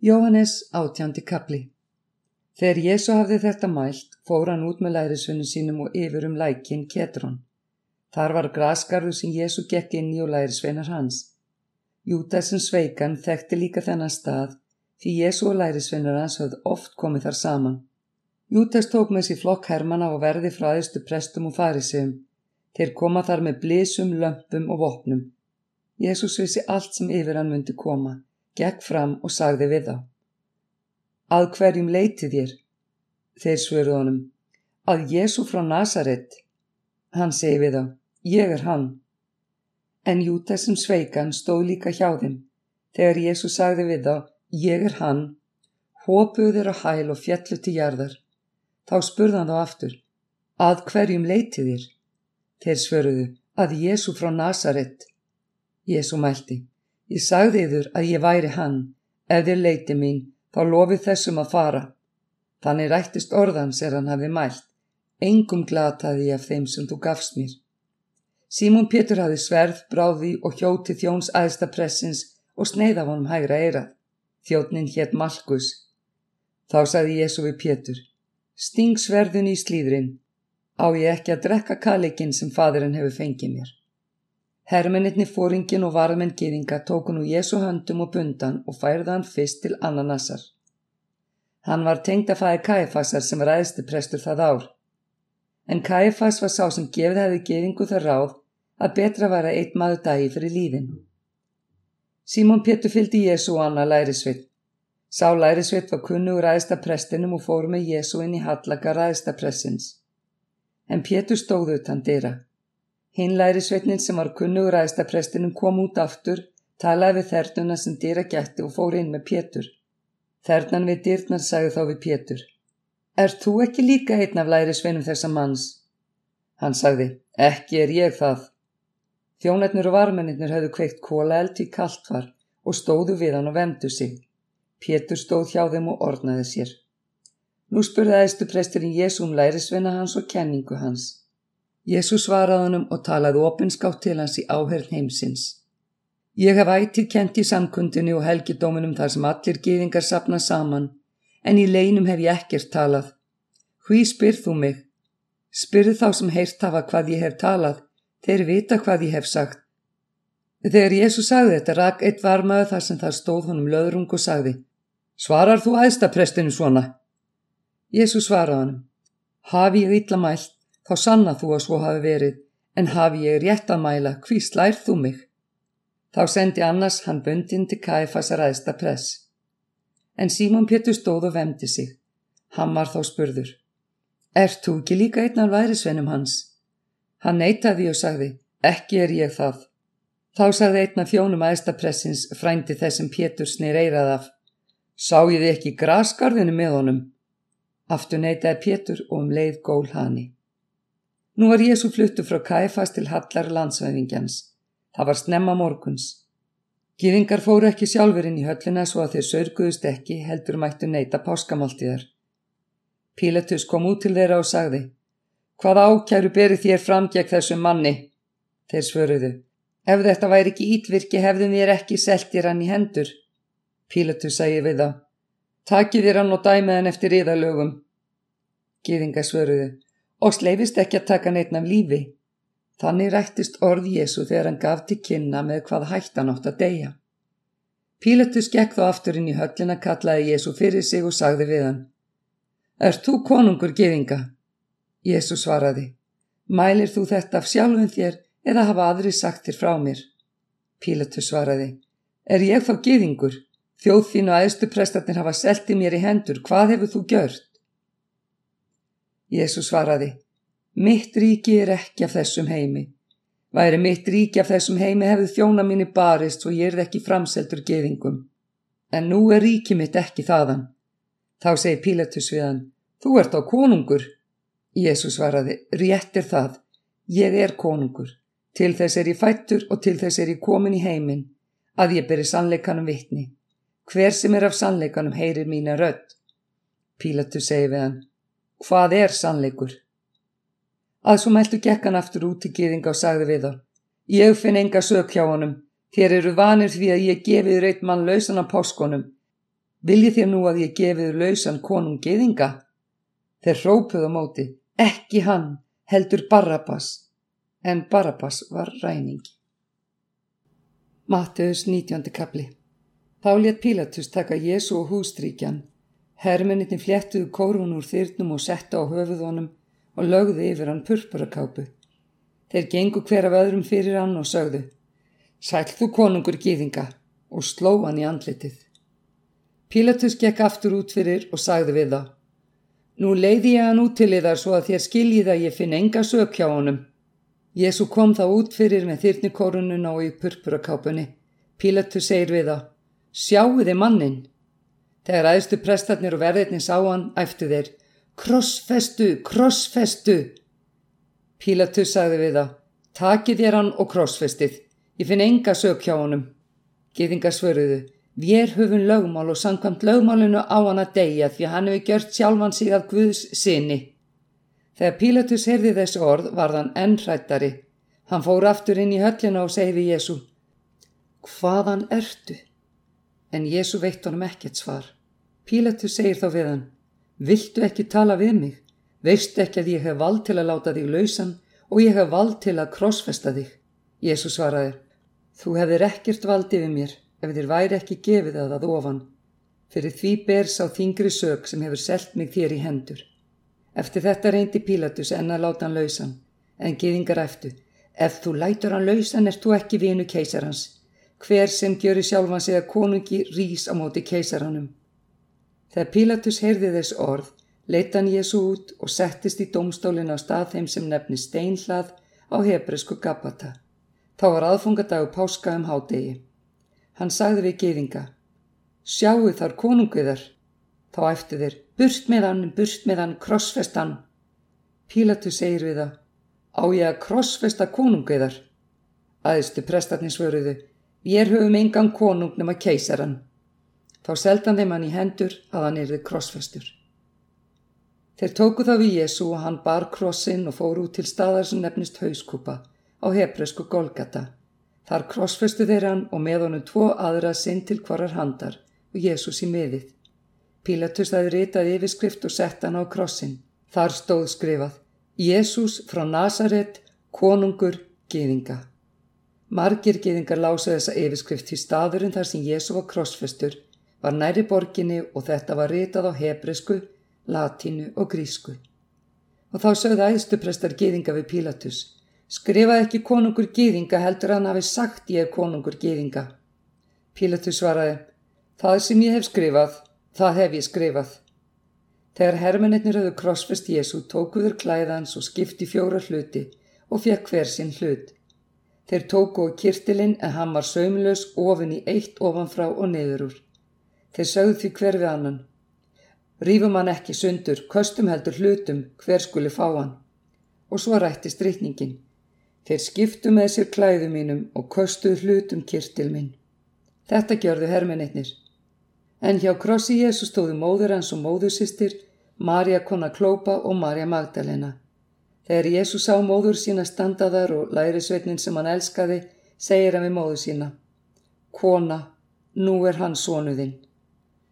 Jóhannes átjándi kapli Þegar Jésu hafði þetta mælt, fór hann út með lærisvunni sínum og yfir um lækin Ketron. Þar var graskarðu sem Jésu gekk inn í og lærisveinar hans. Júdassin sveikan þekkti líka þennan stað, því Jésu og lærisveinar hans höfð oft komið þar saman. Júdas tók með sér flokk hermana og verði frá aðeistu prestum og farisegum. Þeir koma þar með blísum, lömpum og vopnum. Jésús vissi allt sem yfir hann myndi koma gekk fram og sagði við þá. Að hverjum leiti þér? Þeir svöruð honum. Að Jésu frá Nazaret. Hann segi við þá. Ég er hann. En Júta sem sveikan stóð líka hjá þeim. Þegar Jésu sagði við þá. Ég er hann. Hópuð þeir á hæl og fjallu til jarðar. Þá spurðan þá aftur. Að hverjum leiti þér? Þeir svöruðu. Að Jésu frá Nazaret. Jésu mælti. Ég sagði yður að ég væri hann, ef þér leiti mín, þá lofið þessum að fara. Þannig rættist orðans er hann hafi mælt, engum glataði ég af þeim sem þú gafst mér. Símón Pétur hafi sverð, bráði og hjóti þjóns aðsta pressins og sneiða honum hægra eirað. Þjótnin hétt Malkus. Þá sagði Jésu við Pétur, sting sverðun í slíðrin, á ég ekki að drekka kalikinn sem fadurinn hefur fengið mér. Hermennitni fóringin og varðmenn gýðinga tóku nú Jésu höndum og bundan og færði hann fyrst til Ananassar. Hann var tengt að fæði Kæfasar sem ræðsti prestur það ár. En Kæfas var sá sem gefið hefði gýðingu það ráð að betra var að eitt maður dagi fyrir lífin. Símón Pétur fylgdi Jésu og Anna lærisvitt. Sá lærisvitt var kunnugur ræðsta prestinum og fór með Jésu inn í hallaka ræðsta pressins. En Pétur stóð utan dyrra. Hinlæri sveitnin sem var kunnugur aðstaprestinum kom út aftur, talaði við þernuna sem dýra gætti og fór inn með Pétur. Þernan við dýrnar sagði þá við Pétur. Er þú ekki líka einn af læri sveinum þessa manns? Hann sagði, ekki er ég það. Þjónetnir og varmennir höfðu kveikt kóla eld í kallt var og stóðu við hann og vemdu sig. Pétur stóð hjá þeim og ornaði sér. Nú spurði aðeistu presturinn Jésum læri sveina hans og kenningu hans. Jésu svaraði honum og talaði opinskátt til hans í áherð heimsins. Ég hef ætið kent í samkundinu og helgidóminum þar sem allir gýðingar sapna saman, en í leinum hef ég ekkert talað. Hví spyrð þú mig? Spyrð þá sem heyrt hafa hvað ég hef talað, þeir vita hvað ég hef sagt. Þegar Jésu sagði þetta rak eitt varmaðu þar sem það stóð honum löðrung og sagði, svarar þú aðstaprestinu svona? Jésu svaraði honum, hafi ég illa mælt, þá sanna þú að svo hafi verið, en hafi ég rétt að mæla, hví slær þú mig? Þá sendi annars hann bundin til Kæfas að ræðsta press. En Símón Pétur stóð og vemdi sig. Hann var þá spurður. Er þú ekki líka einn af værisveinum hans? Hann neytaði og sagði, ekki er ég það. Þá sagði einn af fjónum aðstapressins frændi þessum Pétur snir eirað af. Sá ég þið ekki grasgarðinu með honum? Aftur neytaði Pétur og um leið gól hani. Nú var Jésu fluttu frá Kæfas til Hallar landsvæðingjans. Það var snemma morguns. Gýðingar fóru ekki sjálfur inn í höllina svo að þeir sörguðust ekki heldur mættu neyta páskamáltíðar. Pílatus kom út til þeirra og sagði Hvað ákjæru berið þér fram gegn þessum manni? Þeir svöruðu Ef þetta væri ekki ítvirki hefðum við ekki seltir hann í hendur. Pílatus segi við þá Takið þér hann og dæmið hann eftir yðalögum. Gýðingar svöruðu og sleifist ekki að taka neitt af lífi. Þannig rættist orð Jésu þegar hann gaf til kynna með hvað hættan átt að deyja. Pílatus gekk þá aftur inn í höllina, kallaði Jésu fyrir sig og sagði við hann. Er þú konungur geðinga? Jésu svaraði. Mælir þú þetta af sjálfum þér eða hafa aðri sagt þér frá mér? Pílatus svaraði. Er ég þá geðingur? Þjóð þín og aðstu prestarnir hafa seltið mér í hendur. Hvað hefur þú gjört? Jésu svaraði, mitt ríki er ekki af þessum heimi. Væri mitt ríki af þessum heimi hefði þjóna minni barist svo ég er ekki framseldur geðingum. En nú er ríki mitt ekki þaðan. Þá segi Pílatus við hann, þú ert á konungur. Jésu svaraði, rétt er það, ég er konungur. Til þess er ég fættur og til þess er ég komin í heiminn, að ég beri sannleikanum vittni. Hver sem er af sannleikanum heyrir mína rödd. Pílatus segi við hann, Hvað er sannleikur? Að svo mæltu gekkan aftur út til gýðinga og sagði við þá. Ég finn enga sök hjá honum. Þér eru vanir því að ég gefið reitt mann lausan á páskonum. Viljið þér nú að ég gefið lausan konung geðinga? Þeir hrópuð á móti, ekki hann, heldur Barabbas, en Barabbas var ræningi. Matteus 19. kapli Þá létt Pílatus taka Jésu og hústríkjan. Hermennitin fléttuðu kórun úr þyrnum og setta á höfuðunum og lögðu yfir hann purpurakápu. Þeir gengu hver af öðrum fyrir hann og sögðu Sæl þú konungur gýðinga og sló hann í andlitið. Pílatus gekk aftur út fyrir og sagði við það Nú leiði ég hann út til yðar svo að þér skiljið að ég finn enga sök hjá honum. Jésu kom þá út fyrir með þyrnikórununa og í purpurakápunni. Pílatus segir við það Sjáu þið mannin. Þegar aðstu prestarnir og verðirni sá hann, æftu þeir. Krossfestu, krossfestu. Pílatus sagði við það. Takið þér hann og krossfestið. Ég finn enga sök hjá honum. Gýðingar svöruðu. Vér höfum lögmál og sangkvæmt lögmálinu á hann að deyja því hann hefur gjört sjálfan sig af Guðs sinni. Þegar Pílatus heyrði þessu orð var þann ennrættari. Hann fór aftur inn í höllina og segi við Jésu. Hvaðan ertu? En Jésu veitt honum ekkert svar. Pílatus segir þá við hann, viltu ekki tala við mig? Veistu ekki að ég hef vald til að láta þig lausan og ég hef vald til að krossfesta þig? Jésu svaraði, þú hefðir ekkert valdi við mér ef þér væri ekki gefið að það ofan. Fyrir því ber sá þingri sög sem hefur selt mig þér í hendur. Eftir þetta reyndi Pílatus en að láta hann lausan, en geðingar eftir, ef þú lætur hann lausan er þú ekki vinu keisarhans hver sem gjöri sjálfan sig að konungi rís á móti keisaranum. Þegar Pílatus heyrði þess orð, leita hann Jésu út og settist í domstólinu á stað þeim sem nefni steinhlað á hebresku Gabata. Þá var aðfungadagu páska um hádegi. Hann sagði við geðinga, sjáu þar konunguðar. Þá æftu þeir, burt með hann, burt með hann, krossfest hann. Pílatus segir við það, á ég að krossfesta konunguðar? Aðistu prestarnir svöruðu, Ég höfum engan konung nema keisaran. Þá seldan þeim hann í hendur að hann erði krossfestur. Þeir tóku það við Jésu og hann bar krossin og fór út til staðar sem nefnist hauskúpa á hebresku Golgata. Þar krossfestu þeir hann og með honum tvo aðra sinn til hverjar handar og Jésús í miðið. Pílatus það ritaði yfirskrift og sett hann á krossin. Þar stóð skrifað Jésús frá Nazaret, konungur, geðinga. Margir geðingar lása þessa yfirskrift í staðurinn þar sem Jésu var krossfestur, var næri borginni og þetta var ritað á hebrisku, latínu og grísku. Og þá sögðu æðstuprestar geðinga við Pílatus, skrifaði ekki konungur geðinga heldur hann hafi sagt ég er konungur geðinga. Pílatus svaraði, það sem ég hef skrifað, það hef ég skrifað. Þegar hermennir höfðu krossfest Jésu tókuður klæðans og skipti fjóra hluti og fekk hver sinn hlut. Þeir tóku á kirtilinn en hann var saumlaus ofin í eitt ofanfrá og niður úr. Þeir sögðu því hver við annan. Rífum hann ekki sundur, köstum heldur hlutum, hver skuli fá hann. Og svo rætti strykningin. Þeir skiptu með sér klæðu mínum og köstuð hlutum kirtil minn. Þetta gjörðu hermeninnir. En hjá krossi Jésu stóðu móður hans og móðursistir, Marja kona Klópa og Marja Magdalena. Þegar Jésús sá móður sína standaðar og lærisveitnin sem hann elskaði, segir hann við móður sína, Kona, nú er hann sónuðinn.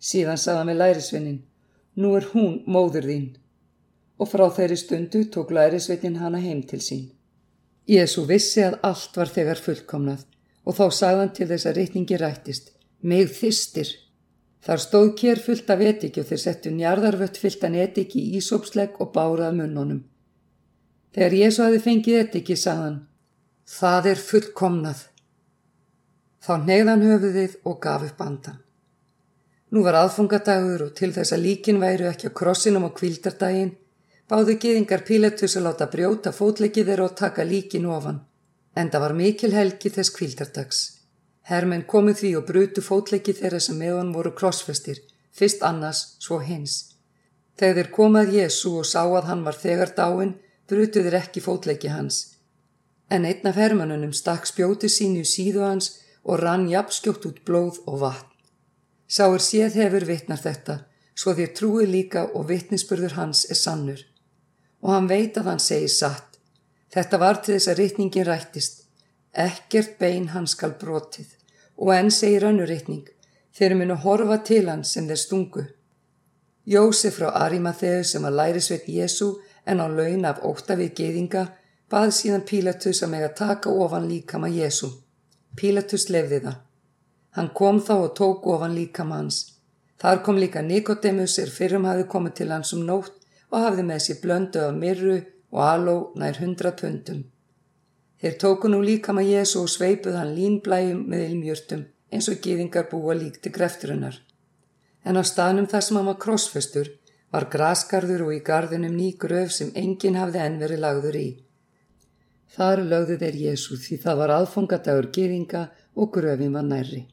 Síðan sagði hann við lærisveitnin, nú er hún móður þín. Og frá þeirri stundu tók lærisveitnin hana heim til sín. Jésu vissi að allt var þegar fullkomnað og þá sagði hann til þess að reytningi rættist, mig þistir. Þar stóð kér fullt af etiki og þeir settu njarðarvött fullt af etiki í ísópslegg og bárað munnunum. Þegar Jésu hafi fengið ekki, sagðan, það er fullkomnað. Þá neyðan höfuðið og gaf upp andan. Nú var aðfungadagur og til þess að líkin væru ekki á krossinum á kvildardaginn, báðu geðingar Pílatus að láta brjóta fótleikið þeirra og taka líkin ofan. Enda var mikil helgi þess kvildardags. Hermenn komið því og brutu fótleikið þeirra sem meðan voru krossfestir, fyrst annars, svo hins. Þegar þeir komað Jésu og sá að hann var þegar dáin, brutuðir ekki fótleiki hans. En einn af hermanunum stakk spjóti sínu síðu hans og rann jafnskjótt út blóð og vatn. Sáur séð hefur vittnar þetta, svo þér trúi líka og vittnisspurður hans er sannur. Og hann veit að hann segir satt. Þetta var til þess að rittningin rættist. Ekkert bein hans skal brotið. Og enn segir önnu rittning. Þeir munu horfa til hans sem þeir stungu. Jósef frá Arimatheu sem var lærisveit Jésu en á laun af óta við geðinga bað síðan Pílatus að mega taka ofan líkama Jésu. Pílatus lefði það. Hann kom þá og tók ofan líkama hans. Þar kom líka Nikodemus er fyrrum hafi komið til hans um nótt og hafði með sér blöndu af mirru og aló nær hundra pundum. Þeir tóku nú líkama Jésu og sveipuð hann línblæjum með ilmjörtum eins og gýðingar búa líkti grefturinnar. En á staðnum þar sem hann var krossfestur var graskarður og í gardunum ný gröf sem enginn hafði enn verið lagður í. Þar lögðu þeir Jésu því það var aðfongadagur gýðinga og gröfin var nærri.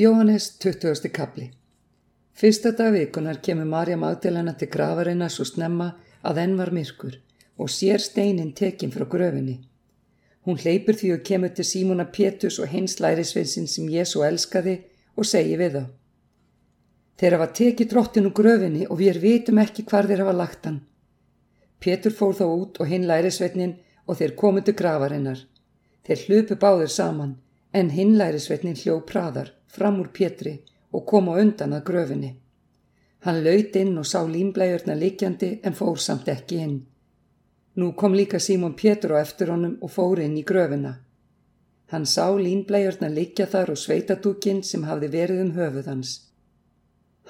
Jóhannes 20. kapli Fyrsta dag vikunar kemur Marja Magdalena til grafarina svo snemma að enn var myrkur og sér steinin tekin frá gröfinni. Hún hleypur því og kemur til Símona Pétus og hins lærisveinsinn sem Jésu elskaði og segi við þá. Þeir hafa tekið drottin úr gröfinni og við vitum ekki hvar þeir hafa lagt hann. Pétur fór þá út og hinn lærisveitnin og þeir komu til grafarinnar. Þeir hlupu báður saman en hinn lærisveitnin hljó praðar fram úr Pétri og kom á undan að gröfinni. Hann laut inn og sá límblæjurna likjandi en fór samt ekki inn. Nú kom líka Símon Pétur á eftir honum og fór inn í gröfina. Hann sá límblæjurna likja þar og sveitadúkin sem hafði verið um höfuð hans.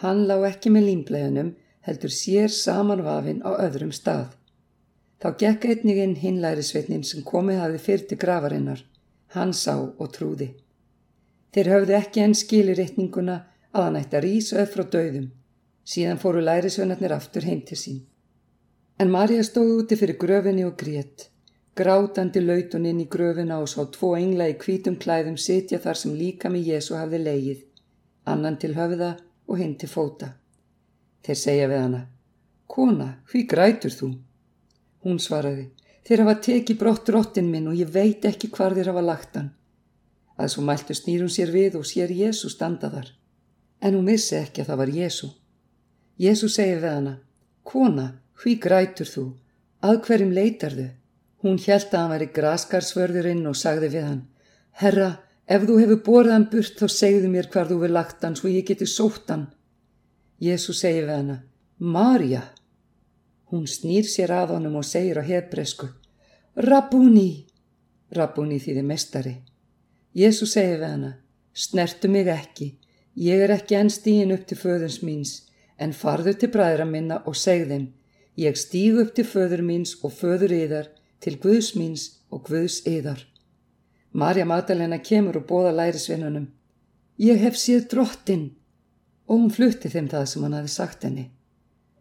Hann lá ekki með límblæjunum heldur sér samanvafin á öðrum stað. Þá gekk einnig inn hinlærisveitnin sem komið hafi fyrir til grafarinnar. Hann sá og trúði. Þeir höfðu ekki enn skili reikninguna að hann ætti að rýsa upp frá döðum. Síðan fóru lærisvennarnir aftur heim til sín. En Marja stóð úti fyrir gröfinni og grétt. Grátandi laut hún inn í gröfina og sá tvo engla í kvítum klæðum sitja þar sem líka með Jésu hafði leið. Annan til höfða og hinn til fóta. Þeir segja við hana. Kona, hví grætur þú? Hún svaraði. Þeir hafa tekið brott rottin minn og ég veit ekki hvar þeir hafa lagt hann. Að svo mæltu snýrum sér við og sér Jésu standa þar. En hún vissi ekki að það var Jésu. Jésu segi við hana, Kona, hví grætur þú? Að hverjum leitar þau? Hún hjælta að hann væri graskarsvörðurinn og sagði við hann, Herra, ef þú hefur borðað hann burt þá segðu mér hvar þú vil lagt hann svo ég geti sótt hann. Jésu segi við hana, Marja. Hún snýr sér að honum og segir á hebresku, Rabúni. Rabúni þýði mestari. Jésu segi við hana, snertu mig ekki, ég er ekki enn stíin upp til föðurs míns, en farðu til bræðra minna og seg þeim, ég stígu upp til föður míns og föður yðar, til Guðs míns og Guðs yðar. Marja Magdalena kemur og bóða lærisvinnunum, ég hef séð drottin, og hún flutti þeim það sem hann hafi sagt henni.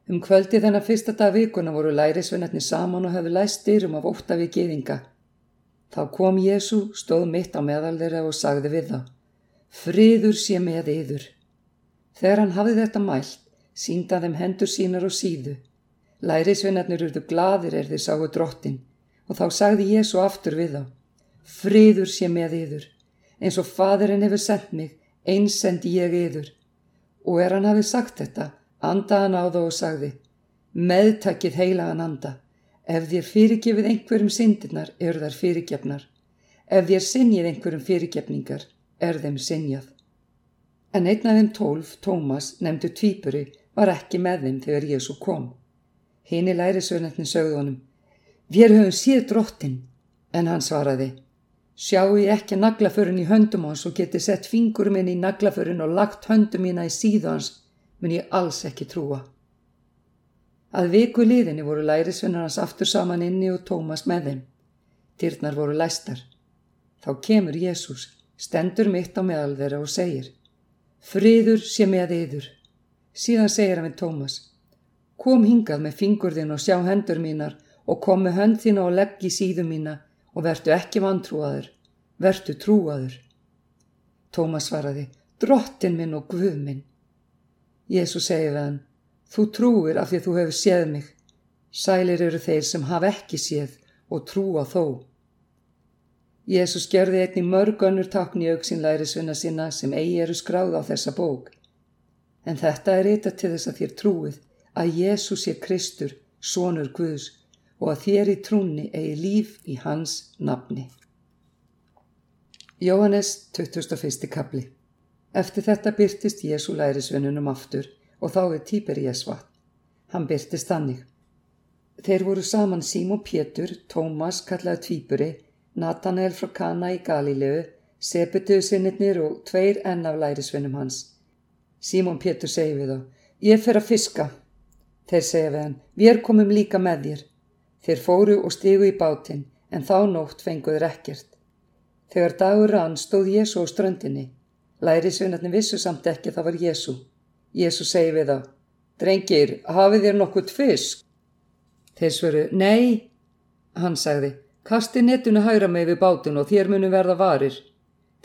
Um kvöldi þennan fyrsta dag vikuna voru lærisvinnarnir saman og hafi læst styrum af ótta við geðinga. Þá kom Jésu, stóð mitt á meðal þeirra og sagði við þá, friður sé með yður. Þegar hann hafði þetta mælt, sínda þeim hendur sínar og síðu. Lærisvinnarnir urðu gladir er þeir sáu drottin og þá sagði Jésu aftur við þá, friður sé með yður, eins og fadurinn hefur sendt mig, eins sendi ég yður. Og er hann hafið sagt þetta, andaðan á þá og sagði, meðtakið heilagan anda. Ef þér fyrirgefið einhverjum syndirnar eru þar fyrirgefnar. Ef þér sinjið einhverjum fyrirgefningar er þeim sinjað. En einn af þeim tólf, Tómas, nefndu tvýpuri, var ekki með þeim þegar Jésu kom. Hinn í lærisvörnetnin sögðu honum, við höfum síð drottin, en hann svaraði, sjáu ég ekki naglaförun í höndum hans og geti sett fingur minn í naglaförun og lagt höndum mína í síðu hans, mun ég alls ekki trúa. Að viku liðinni voru lærisvinnar hans aftur saman inni og Tómas með þeim. Dyrnar voru læstar. Þá kemur Jésús, stendur mitt á meðal þeirra og segir Friður sé með yður. Síðan segir hann við Tómas Kom hingað með fingurðin og sjá hendur mínar og kom með hönd þína og legg í síðu mína og vertu ekki vantrúaður, vertu trúaður. Tómas svaraði Drottin minn og Guð minn. Jésús segir við hann Þú trúir af því þú hefur séð mig. Sælir eru þeir sem hafa ekki séð og trúa þó. Jésús gerði einni mörg önnur takn í auksinlæri svinna sinna sem eigi eru skráð á þessa bók. En þetta er eitthvað til þess að þér trúið að Jésús sé Kristur, sonur Guðs og að þér í trúni eigi líf í hans nafni. Jóhannes 21. kapli Eftir þetta byrtist Jésu lærisvennunum aftur og þá er Tíberías vatn. Hann byrtist þannig. Þeir voru saman Símon Pétur, Tómas kallaði Tvíburi, Nathanael frá Kana í Galilegu, Sebetuðu sinnirnir og tveir enn af lærisvennum hans. Símon Pétur segi við þá, ég fer að fiska. Þeir segja við hann, við komum líka með þér. Þeir fóru og stigu í bátinn, en þá nótt fenguður ekkert. Þegar dagur rann stóð Jésu á ströndinni. Lærisveinarnir vissu samt ekki að það var Jésu. Jésu segi við þá, drengir, hafið þér nokkurt fisk? Þeir svöru, nei, hann sagði, kasti netuna hægra með við bátun og þér munum verða varir.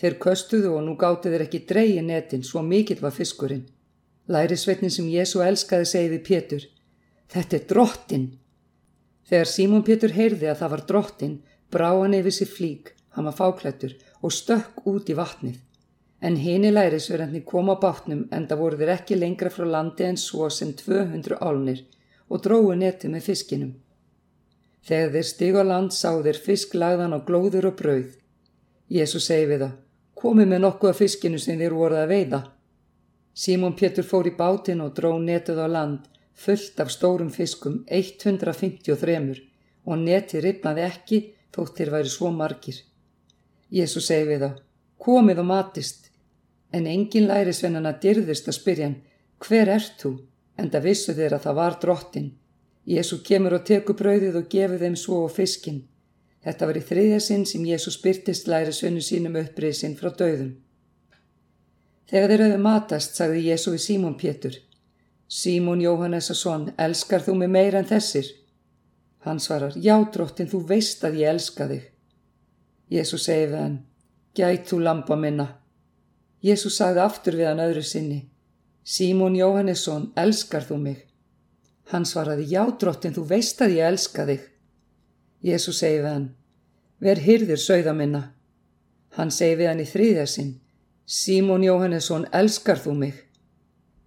Þeir köstuðu og nú gáttu þeir ekki dreyi netin, svo mikill var fiskurinn. Lærisveitnin sem Jésu elskaði segi við Pétur, þetta er drottin. Þegar Símón Pétur heyrði að það var drottin, brá hann yfir sér flík Hann var fáklættur og stökk út í vatnið. En hini lærisverðandi kom á bátnum en það voru þeir ekki lengra frá landi en svo sem 200 álnir og dróðu netið með fiskinum. Þegar þeir stig á land sá þeir fisk lagðan á glóður og brauð. Jésu segi við það, komið með nokkuð af fiskinu sem þeir voruð að veiða. Símón Pétur fór í bátin og dró netið á land fullt af stórum fiskum 153 og netið ripnaði ekki þótt þeir væri svo margir. Jésu segi við þá, komið og matist, en engin lærisvennana dyrðist að spyrja hann, hver ert þú? En það vissu þeir að það var drottin. Jésu kemur og tekur brauðið og gefur þeim svo og fiskin. Þetta var í þriðja sinn sem Jésu spyrtist lærisvennu sínum uppriðsinn frá döðum. Þegar þeir auðvitað matast, sagði Jésu við Símón Pétur. Símón Jóhannesasson, elskar þú mig meira en þessir? Hann svarar, já drottin, þú veist að ég elska þig. Jésús segi við hann, gæt þú lampa minna. Jésús sagði aftur við hann öðru sinni, Símón Jóhannesson, elskar þú mig? Hann svaraði, já drottin, þú veist að ég elska þig. Jésús segi við hann, ver hyrðir sögða minna. Hann segi við hann í þriðja sinn, Símón Jóhannesson, elskar þú mig?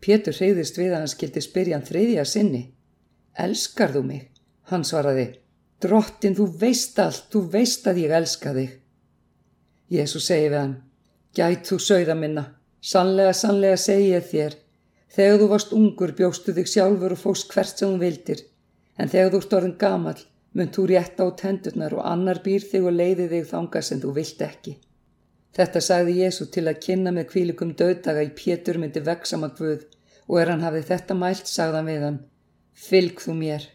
Pétur hreyðist við að hann skildi spyrja hann þriðja sinni, elskar þú mig? Hann svaraði, Drottin, þú veist allt, þú veist að ég elska þig. Jésu segi við hann, gæt þú sögða minna, sannlega, sannlega segi ég þér, þegar þú varst ungur bjóstu þig sjálfur og fóst hvert sem þú vildir, en þegar þú ert orðin gamal, mun þú rétta á tendurnar og annar býr þig og leiði þig þanga sem þú vilt ekki. Þetta sagði Jésu til að kynna með kvílikum döðdaga í pétur myndi veksama guð og er hann hafið þetta mælt, sagðan við hann, fylg þú mér.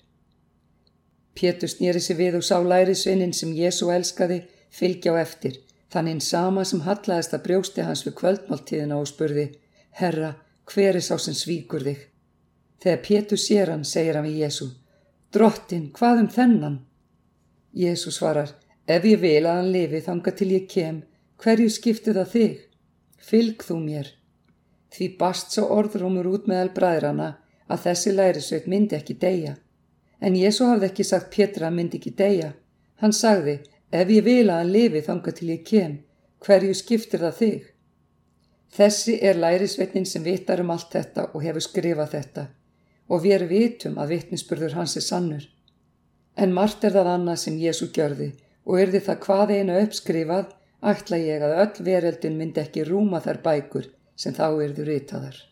Pétur snýri sig við og sá lærisvinnin sem Jésu elskaði fylgja á eftir, þannig sama sem hallaðist að brjósti hans við kvöldmáltíðina og spurði, Herra, hver er sá sem svíkur þig? Þegar Pétur sér hann, segir hann við Jésu, Drottin, hvað um þennan? Jésu svarar, ef ég vil að hann lifi þanga til ég kem, hverju skipti það þig? Fylg þú mér. Því bast svo orðrúmur út með albræðrana að þessi lærisveit myndi ekki deyja. En Jésu hafði ekki sagt Pétra myndi ekki deyja. Hann sagði, ef ég vil að hann lifi þanga til ég kem, hverju skiptir það þig? Þessi er lærisveitnin sem vitar um allt þetta og hefur skrifað þetta og við erum vitum að vitninsburður hans er sannur. En margt er það annað sem Jésu gjörði og erði það hvað einu uppskrifað, ætla ég að öll veröldin myndi ekki rúma þær bækur sem þá erðu ritaðar.